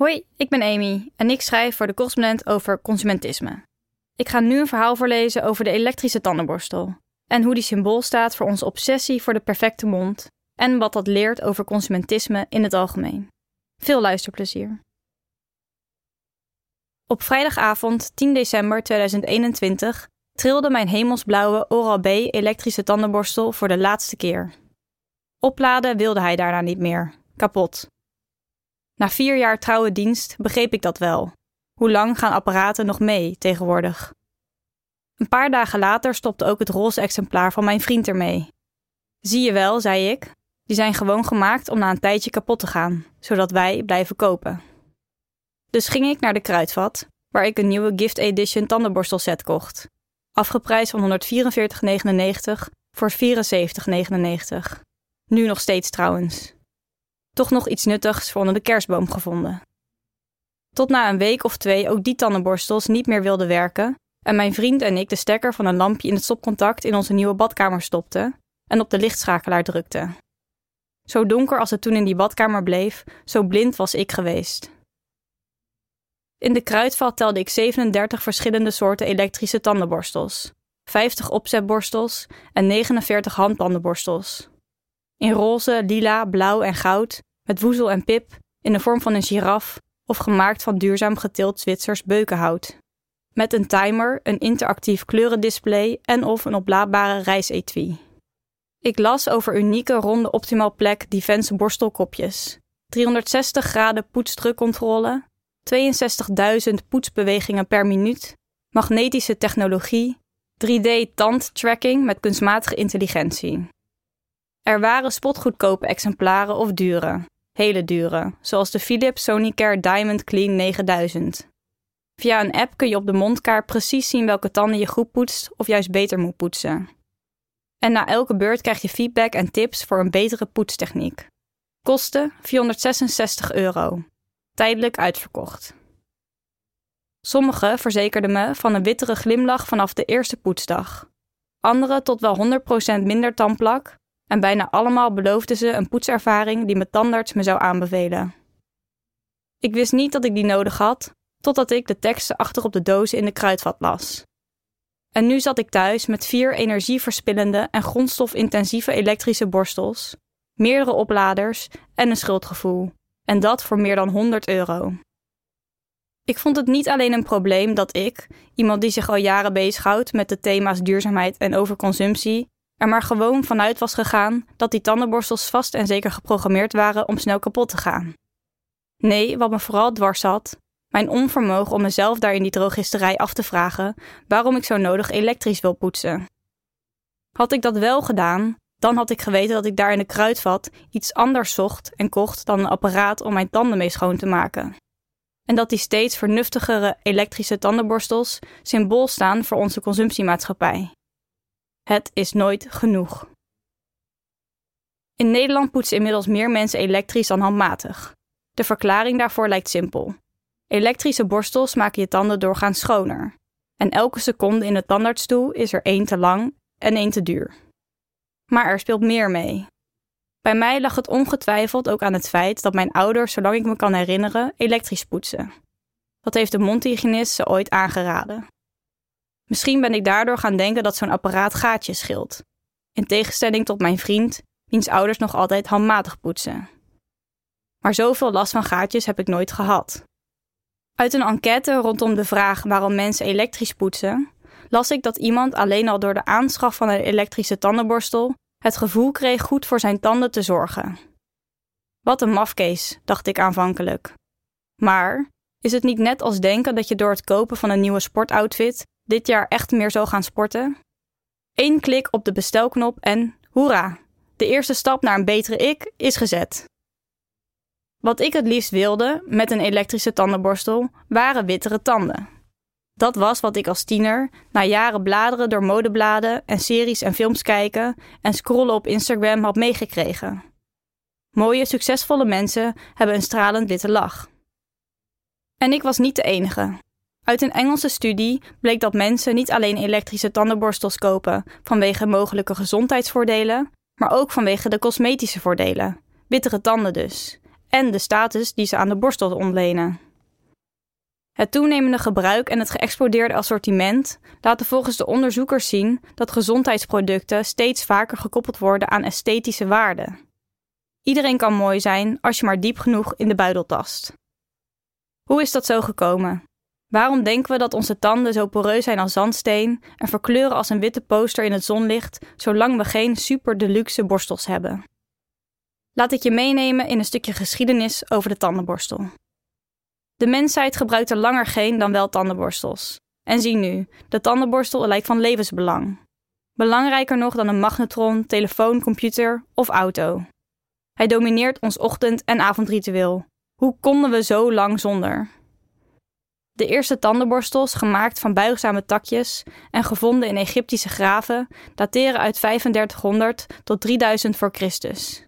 Hoi, ik ben Amy en ik schrijf voor de correspondent over consumentisme. Ik ga nu een verhaal voorlezen over de elektrische tandenborstel en hoe die symbool staat voor onze obsessie voor de perfecte mond en wat dat leert over consumentisme in het algemeen. Veel luisterplezier. Op vrijdagavond 10 december 2021 trilde mijn hemelsblauwe Oral-B elektrische tandenborstel voor de laatste keer. Opladen wilde hij daarna niet meer. Kapot. Na vier jaar trouwe dienst begreep ik dat wel. Hoe lang gaan apparaten nog mee tegenwoordig? Een paar dagen later stopte ook het roze exemplaar van mijn vriend ermee. Zie je wel, zei ik, die zijn gewoon gemaakt om na een tijdje kapot te gaan, zodat wij blijven kopen. Dus ging ik naar de kruidvat, waar ik een nieuwe Gift Edition tandenborstelset kocht. Afgeprijsd van 144,99 voor 74,99. Nu nog steeds trouwens. Toch nog iets nuttigs voor onder de kerstboom gevonden. Tot na een week of twee ook die tandenborstels niet meer wilden werken en mijn vriend en ik de stekker van een lampje in het stopcontact in onze nieuwe badkamer stopten en op de lichtschakelaar drukten. Zo donker als het toen in die badkamer bleef, zo blind was ik geweest. In de kruidvat telde ik 37 verschillende soorten elektrische tandenborstels, 50 opzetborstels en 49 handtandenborstels. In roze, lila, blauw en goud, met woezel en pip, in de vorm van een giraf of gemaakt van duurzaam geteeld Zwitsers beukenhout. Met een timer, een interactief kleurendisplay en of een oplaadbare reisetui. Ik las over unieke ronde optimal plek Defense borstelkopjes, 360 graden poetsdrukcontrole, 62.000 poetsbewegingen per minuut, magnetische technologie, 3D-tandtracking met kunstmatige intelligentie. Er waren spotgoedkope exemplaren of dure, hele dure, zoals de Philips Sonicare Diamond Clean 9000. Via een app kun je op de mondkaart precies zien welke tanden je goed poetst of juist beter moet poetsen. En na elke beurt krijg je feedback en tips voor een betere poetstechniek. Kosten 466 euro. Tijdelijk uitverkocht. Sommigen verzekerden me van een wittere glimlach vanaf de eerste poetsdag. Anderen tot wel 100% minder tandplak en bijna allemaal beloofden ze een poetservaring die mijn tandarts me zou aanbevelen. Ik wist niet dat ik die nodig had, totdat ik de teksten achter op de dozen in de kruidvat las. En nu zat ik thuis met vier energieverspillende en grondstofintensieve elektrische borstels, meerdere opladers en een schuldgevoel. En dat voor meer dan 100 euro. Ik vond het niet alleen een probleem dat ik, iemand die zich al jaren bezighoudt met de thema's duurzaamheid en overconsumptie, er maar gewoon vanuit was gegaan dat die tandenborstels vast en zeker geprogrammeerd waren om snel kapot te gaan. Nee, wat me vooral dwars zat, mijn onvermogen om mezelf daar in die drogisterij af te vragen waarom ik zo nodig elektrisch wil poetsen. Had ik dat wel gedaan, dan had ik geweten dat ik daar in de kruidvat iets anders zocht en kocht dan een apparaat om mijn tanden mee schoon te maken. En dat die steeds vernuftigere elektrische tandenborstels symbool staan voor onze consumptiemaatschappij. Het is nooit genoeg. In Nederland poetsen inmiddels meer mensen elektrisch dan handmatig. De verklaring daarvoor lijkt simpel. Elektrische borstels maken je tanden doorgaans schoner. En elke seconde in de tandartsstoel is er één te lang en één te duur. Maar er speelt meer mee. Bij mij lag het ongetwijfeld ook aan het feit dat mijn ouders, zolang ik me kan herinneren, elektrisch poetsen. Dat heeft de mondhygiënist ze ooit aangeraden. Misschien ben ik daardoor gaan denken dat zo'n apparaat gaatjes scheelt. In tegenstelling tot mijn vriend, wiens ouders nog altijd handmatig poetsen. Maar zoveel last van gaatjes heb ik nooit gehad. Uit een enquête rondom de vraag waarom mensen elektrisch poetsen, las ik dat iemand alleen al door de aanschaf van een elektrische tandenborstel het gevoel kreeg goed voor zijn tanden te zorgen. Wat een mafkees, dacht ik aanvankelijk. Maar is het niet net als denken dat je door het kopen van een nieuwe sportoutfit dit jaar echt meer zal gaan sporten? Eén klik op de bestelknop en hoera! De eerste stap naar een betere ik is gezet. Wat ik het liefst wilde met een elektrische tandenborstel waren wittere tanden. Dat was wat ik als tiener, na jaren bladeren door modebladen en series en films kijken en scrollen op Instagram had meegekregen. Mooie, succesvolle mensen hebben een stralend witte lach. En ik was niet de enige. Uit een Engelse studie bleek dat mensen niet alleen elektrische tandenborstels kopen vanwege mogelijke gezondheidsvoordelen, maar ook vanwege de cosmetische voordelen, wittere tanden dus, en de status die ze aan de borstel ontlenen. Het toenemende gebruik en het geëxplodeerde assortiment laten volgens de onderzoekers zien dat gezondheidsproducten steeds vaker gekoppeld worden aan esthetische waarden. Iedereen kan mooi zijn als je maar diep genoeg in de buidel tast. Hoe is dat zo gekomen? Waarom denken we dat onze tanden zo poreus zijn als zandsteen en verkleuren als een witte poster in het zonlicht, zolang we geen super deluxe borstels hebben? Laat ik je meenemen in een stukje geschiedenis over de tandenborstel. De mensheid gebruikte langer geen dan wel tandenborstels. En zie nu, de tandenborstel lijkt van levensbelang. Belangrijker nog dan een magnetron, telefoon, computer of auto. Hij domineert ons ochtend- en avondritueel. Hoe konden we zo lang zonder? De eerste tandenborstels, gemaakt van buigzame takjes en gevonden in Egyptische graven, dateren uit 3500 tot 3000 voor Christus.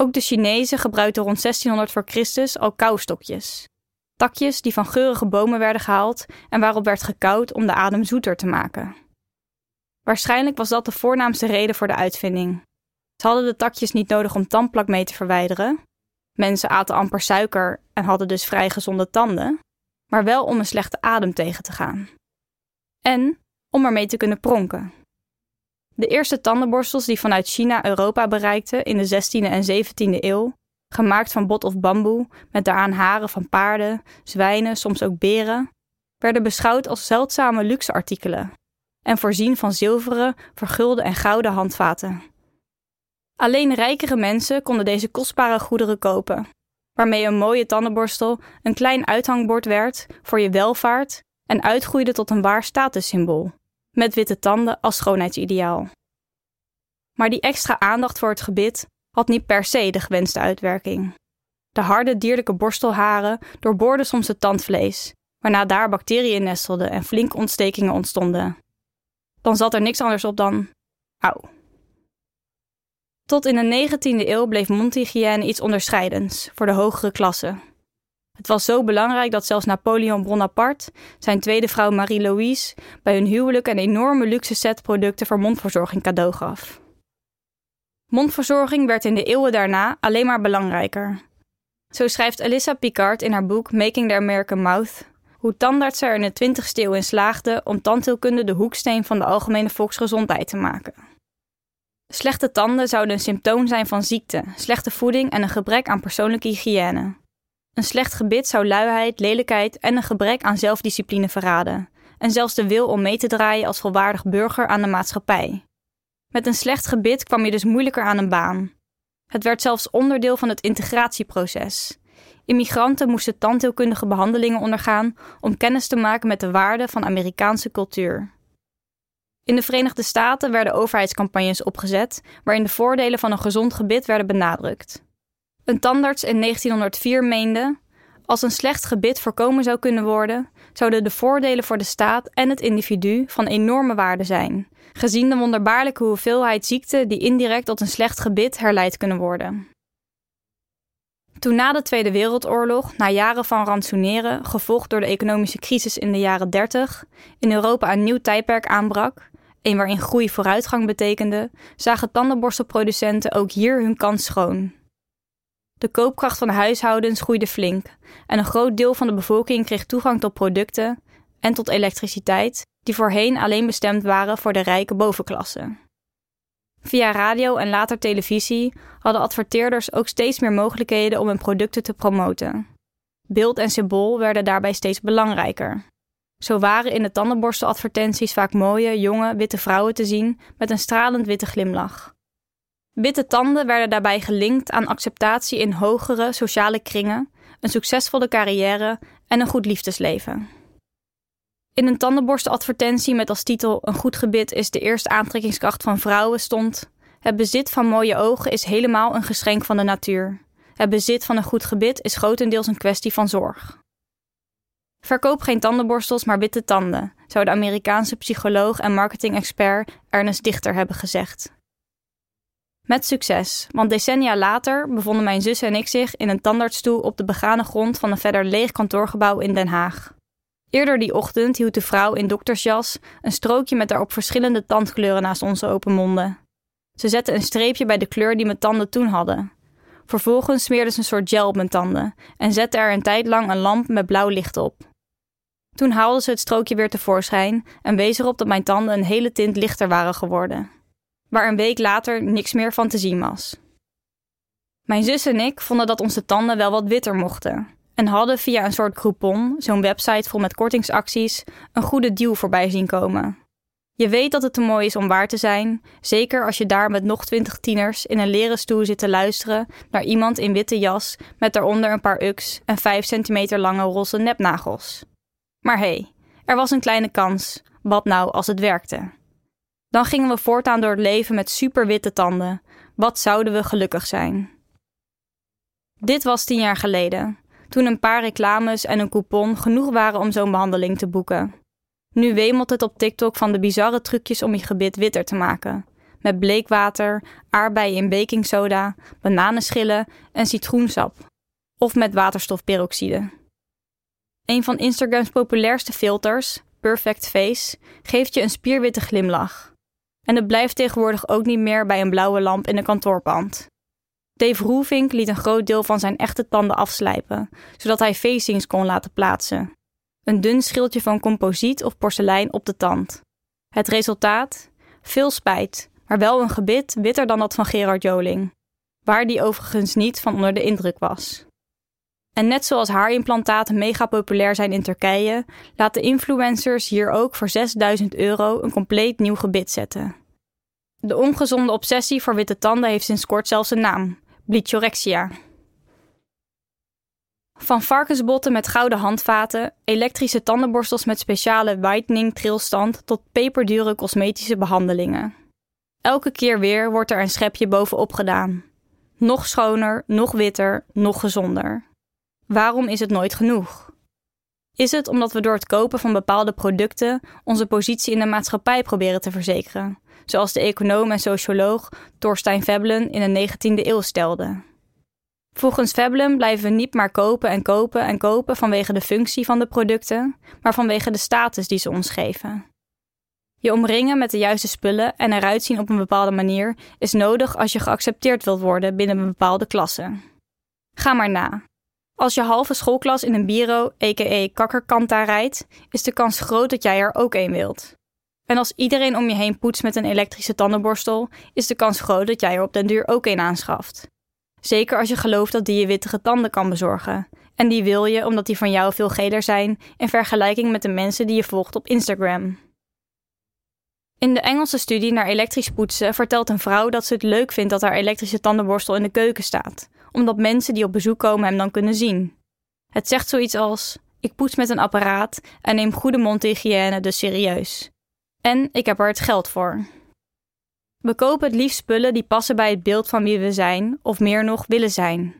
Ook de Chinezen gebruikten rond 1600 voor Christus al kauwstokjes. Takjes die van geurige bomen werden gehaald en waarop werd gekauwd om de adem zoeter te maken. Waarschijnlijk was dat de voornaamste reden voor de uitvinding. Ze hadden de takjes niet nodig om tandplak mee te verwijderen. Mensen aten amper suiker en hadden dus vrij gezonde tanden, maar wel om een slechte adem tegen te gaan. En om ermee te kunnen pronken. De eerste tandenborstels die vanuit China Europa bereikten in de 16e en 17e eeuw, gemaakt van bot of bamboe, met daaraan haren van paarden, zwijnen, soms ook beren, werden beschouwd als zeldzame luxe artikelen en voorzien van zilveren, vergulde en gouden handvaten. Alleen rijkere mensen konden deze kostbare goederen kopen, waarmee een mooie tandenborstel een klein uithangbord werd voor je welvaart en uitgroeide tot een waar statussymbool, met witte tanden als schoonheidsideaal. Maar die extra aandacht voor het gebit had niet per se de gewenste uitwerking. De harde dierlijke borstelharen doorboorden soms het tandvlees, waarna daar bacteriën nestelden en flinke ontstekingen ontstonden. Dan zat er niks anders op dan auw. Tot in de 19e eeuw bleef mondhygiëne iets onderscheidends voor de hogere klasse. Het was zo belangrijk dat zelfs Napoleon Bonaparte zijn tweede vrouw Marie-Louise bij hun huwelijk een enorme luxe set producten voor mondverzorging cadeau gaf. Mondverzorging werd in de eeuwen daarna alleen maar belangrijker. Zo schrijft Alyssa Picard in haar boek Making the American Mouth hoe tandartsen er in de 20ste eeuw in slaagden om tandheelkunde de hoeksteen van de algemene volksgezondheid te maken. Slechte tanden zouden een symptoom zijn van ziekte, slechte voeding en een gebrek aan persoonlijke hygiëne. Een slecht gebit zou luiheid, lelijkheid en een gebrek aan zelfdiscipline verraden, en zelfs de wil om mee te draaien als volwaardig burger aan de maatschappij. Met een slecht gebit kwam je dus moeilijker aan een baan. Het werd zelfs onderdeel van het integratieproces. Immigranten moesten tandheelkundige behandelingen ondergaan om kennis te maken met de waarden van Amerikaanse cultuur. In de Verenigde Staten werden overheidscampagnes opgezet waarin de voordelen van een gezond gebit werden benadrukt. Een tandarts in 1904 meende: als een slecht gebit voorkomen zou kunnen worden, zouden de voordelen voor de staat en het individu van enorme waarde zijn, gezien de wonderbaarlijke hoeveelheid ziekten die indirect tot een slecht gebit herleid kunnen worden. Toen na de Tweede Wereldoorlog, na jaren van ransoneren, gevolgd door de economische crisis in de jaren 30, in Europa een nieuw tijdperk aanbrak, een waarin groei vooruitgang betekende, zagen tandenborstelproducenten ook hier hun kans schoon. De koopkracht van de huishoudens groeide flink en een groot deel van de bevolking kreeg toegang tot producten en tot elektriciteit die voorheen alleen bestemd waren voor de rijke bovenklasse. Via radio en later televisie hadden adverteerders ook steeds meer mogelijkheden om hun producten te promoten. Beeld en symbool werden daarbij steeds belangrijker. Zo waren in de tandenborsteladvertenties vaak mooie, jonge, witte vrouwen te zien met een stralend witte glimlach. Witte tanden werden daarbij gelinkt aan acceptatie in hogere sociale kringen, een succesvolle carrière en een goed liefdesleven. In een tandenborsteladvertentie met als titel Een goed gebit is de eerste aantrekkingskracht van vrouwen stond: Het bezit van mooie ogen is helemaal een geschenk van de natuur. Het bezit van een goed gebit is grotendeels een kwestie van zorg. Verkoop geen tandenborstels, maar witte tanden, zou de Amerikaanse psycholoog en marketing-expert Ernest Dichter hebben gezegd. Met succes, want decennia later bevonden mijn zus en ik zich in een tandartsstoel op de begane grond van een verder leeg kantoorgebouw in Den Haag. Eerder die ochtend hield de vrouw in doktersjas een strookje met daarop verschillende tandkleuren naast onze open monden. Ze zette een streepje bij de kleur die mijn tanden toen hadden. Vervolgens smeerde ze een soort gel op mijn tanden en zette er een tijd lang een lamp met blauw licht op. Toen haalde ze het strookje weer tevoorschijn en wees erop dat mijn tanden een hele tint lichter waren geworden, waar een week later niks meer van te zien was. Mijn zus en ik vonden dat onze tanden wel wat witter mochten en hadden via een soort Groupon, zo'n website vol met kortingsacties, een goede deal voorbij zien komen. Je weet dat het te mooi is om waar te zijn, zeker als je daar met nog twintig tieners in een leren stoel zit te luisteren naar iemand in witte jas met daaronder een paar uks en 5 centimeter lange roze nepnagels. Maar hé, hey, er was een kleine kans. Wat nou als het werkte? Dan gingen we voortaan door het leven met superwitte tanden. Wat zouden we gelukkig zijn? Dit was tien jaar geleden, toen een paar reclames en een coupon genoeg waren om zo'n behandeling te boeken. Nu wemelt het op TikTok van de bizarre trucjes om je gebit witter te maken. Met bleekwater, aardbeien in bakingsoda, bananenschillen en citroensap. Of met waterstofperoxide. Een van Instagrams populairste filters, Perfect Face, geeft je een spierwitte glimlach. En het blijft tegenwoordig ook niet meer bij een blauwe lamp in een kantoorpand. Dave Roelvink liet een groot deel van zijn echte tanden afslijpen, zodat hij facings kon laten plaatsen. Een dun schildje van composiet of porselein op de tand. Het resultaat? Veel spijt, maar wel een gebit witter dan dat van Gerard Joling, waar die overigens niet van onder de indruk was. En net zoals haarimplantaten mega populair zijn in Turkije, laten influencers hier ook voor 6000 euro een compleet nieuw gebit zetten. De ongezonde obsessie voor witte tanden heeft sinds kort zelfs een naam: bleachorexia. Van varkensbotten met gouden handvaten, elektrische tandenborstels met speciale whitening trilstand tot peperdure cosmetische behandelingen. Elke keer weer wordt er een schepje bovenop gedaan. Nog schoner, nog witter, nog gezonder. Waarom is het nooit genoeg? Is het omdat we door het kopen van bepaalde producten onze positie in de maatschappij proberen te verzekeren, zoals de econoom en socioloog Thorstein Veblen in de 19e eeuw stelde? Volgens Veblen blijven we niet maar kopen en kopen en kopen vanwege de functie van de producten, maar vanwege de status die ze ons geven. Je omringen met de juiste spullen en eruit zien op een bepaalde manier is nodig als je geaccepteerd wilt worden binnen een bepaalde klasse. Ga maar na. Als je halve schoolklas in een biro, a.k.a. kakkerkanta rijdt, is de kans groot dat jij er ook een wilt. En als iedereen om je heen poetst met een elektrische tandenborstel, is de kans groot dat jij er op den duur ook een aanschaft. Zeker als je gelooft dat die je wittige tanden kan bezorgen. En die wil je omdat die van jou veel geler zijn in vergelijking met de mensen die je volgt op Instagram. In de Engelse studie naar elektrisch poetsen vertelt een vrouw dat ze het leuk vindt dat haar elektrische tandenborstel in de keuken staat, omdat mensen die op bezoek komen hem dan kunnen zien. Het zegt zoiets als: Ik poets met een apparaat en neem goede mondhygiëne dus serieus. En ik heb er het geld voor. We kopen het liefst spullen die passen bij het beeld van wie we zijn, of meer nog willen zijn.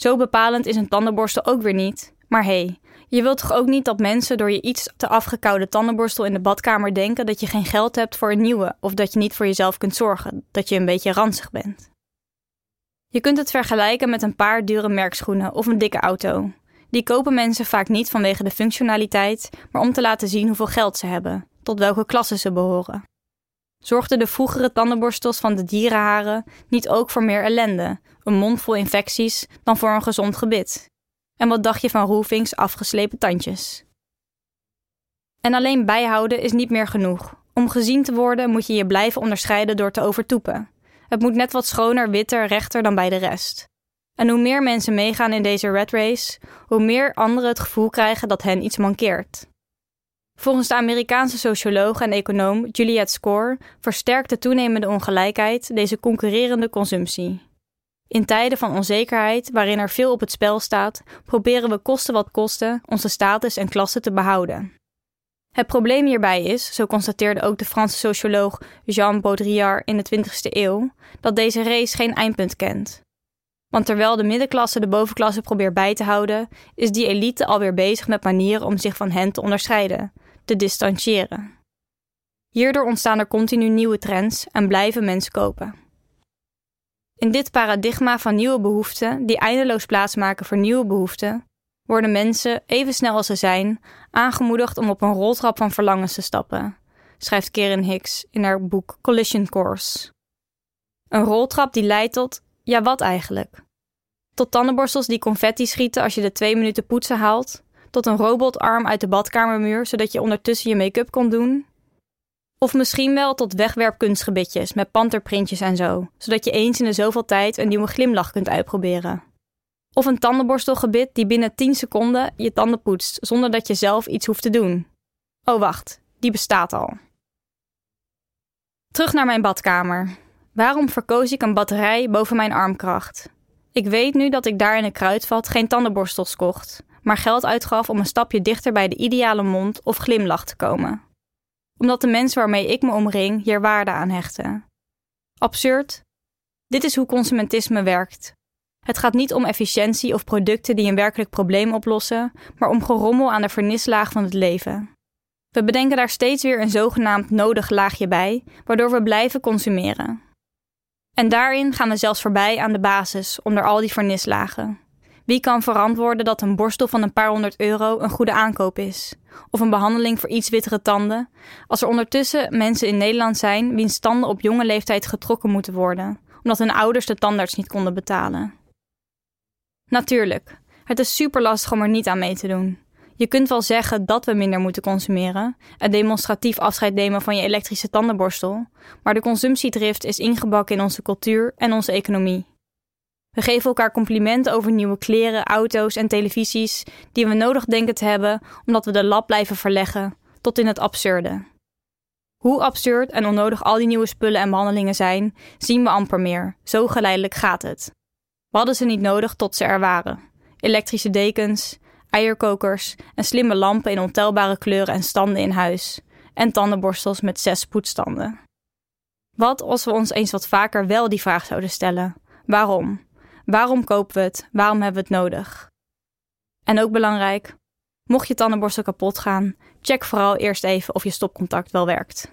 Zo bepalend is een tandenborstel ook weer niet. Maar hé, hey, je wilt toch ook niet dat mensen door je iets te afgekoude tandenborstel in de badkamer denken dat je geen geld hebt voor een nieuwe, of dat je niet voor jezelf kunt zorgen, dat je een beetje ranzig bent. Je kunt het vergelijken met een paar dure merkschoenen of een dikke auto. Die kopen mensen vaak niet vanwege de functionaliteit, maar om te laten zien hoeveel geld ze hebben, tot welke klasse ze behoren. Zorgden de vroegere tandenborstels van de dierenharen niet ook voor meer ellende, een mond vol infecties, dan voor een gezond gebit? En wat dacht je van Roelvings afgeslepen tandjes? En alleen bijhouden is niet meer genoeg. Om gezien te worden moet je je blijven onderscheiden door te overtoepen. Het moet net wat schoner, witter, rechter dan bij de rest. En hoe meer mensen meegaan in deze red race, hoe meer anderen het gevoel krijgen dat hen iets mankeert. Volgens de Amerikaanse socioloog en econoom Juliette Score versterkt de toenemende ongelijkheid deze concurrerende consumptie. In tijden van onzekerheid, waarin er veel op het spel staat, proberen we kosten wat kosten onze status en klasse te behouden. Het probleem hierbij is, zo constateerde ook de Franse socioloog Jean Baudrillard in de 20e eeuw, dat deze race geen eindpunt kent. Want terwijl de middenklasse de bovenklasse probeert bij te houden, is die elite alweer bezig met manieren om zich van hen te onderscheiden, te distancieren. Hierdoor ontstaan er continu nieuwe trends en blijven mensen kopen. In dit paradigma van nieuwe behoeften, die eindeloos plaatsmaken voor nieuwe behoeften, worden mensen, even snel als ze zijn, aangemoedigd om op een roltrap van verlangens te stappen, schrijft Karen Hicks in haar boek Collision Course. Een roltrap die leidt tot, ja wat eigenlijk? Tot tandenborstels die confetti schieten als je de twee minuten poetsen haalt. Tot een robotarm uit de badkamermuur, zodat je ondertussen je make-up kon doen. Of misschien wel tot wegwerpkunstgebitjes met panterprintjes en zo, zodat je eens in de zoveel tijd een nieuwe glimlach kunt uitproberen. Of een tandenborstelgebit die binnen 10 seconden je tanden poetst zonder dat je zelf iets hoeft te doen. Oh wacht, die bestaat al. Terug naar mijn badkamer. Waarom verkoos ik een batterij boven mijn armkracht? Ik weet nu dat ik daar in een kruidvat geen tandenborstels kocht, maar geld uitgaf om een stapje dichter bij de ideale mond of glimlach te komen. Omdat de mensen waarmee ik me omring hier waarde aan hechten. Absurd? Dit is hoe consumentisme werkt. Het gaat niet om efficiëntie of producten die een werkelijk probleem oplossen, maar om gerommel aan de vernislaag van het leven. We bedenken daar steeds weer een zogenaamd nodig laagje bij, waardoor we blijven consumeren. En daarin gaan we zelfs voorbij aan de basis onder al die vernislagen. Wie kan verantwoorden dat een borstel van een paar honderd euro een goede aankoop is? Of een behandeling voor iets wittere tanden, als er ondertussen mensen in Nederland zijn wiens tanden op jonge leeftijd getrokken moeten worden, omdat hun ouders de tandarts niet konden betalen? Natuurlijk, het is super lastig om er niet aan mee te doen. Je kunt wel zeggen dat we minder moeten consumeren en demonstratief afscheid nemen van je elektrische tandenborstel, maar de consumptiedrift is ingebakken in onze cultuur en onze economie. We geven elkaar complimenten over nieuwe kleren, auto's en televisies die we nodig denken te hebben omdat we de lab blijven verleggen, tot in het absurde. Hoe absurd en onnodig al die nieuwe spullen en behandelingen zijn, zien we amper meer. Zo geleidelijk gaat het. We hadden ze niet nodig tot ze er waren. Elektrische dekens, eierkokers en slimme lampen in ontelbare kleuren en standen in huis. En tandenborstels met zes poetstanden. Wat als we ons eens wat vaker wel die vraag zouden stellen? Waarom? Waarom kopen we het? Waarom hebben we het nodig? En ook belangrijk, mocht je tandenborstel kapot gaan, check vooral eerst even of je stopcontact wel werkt.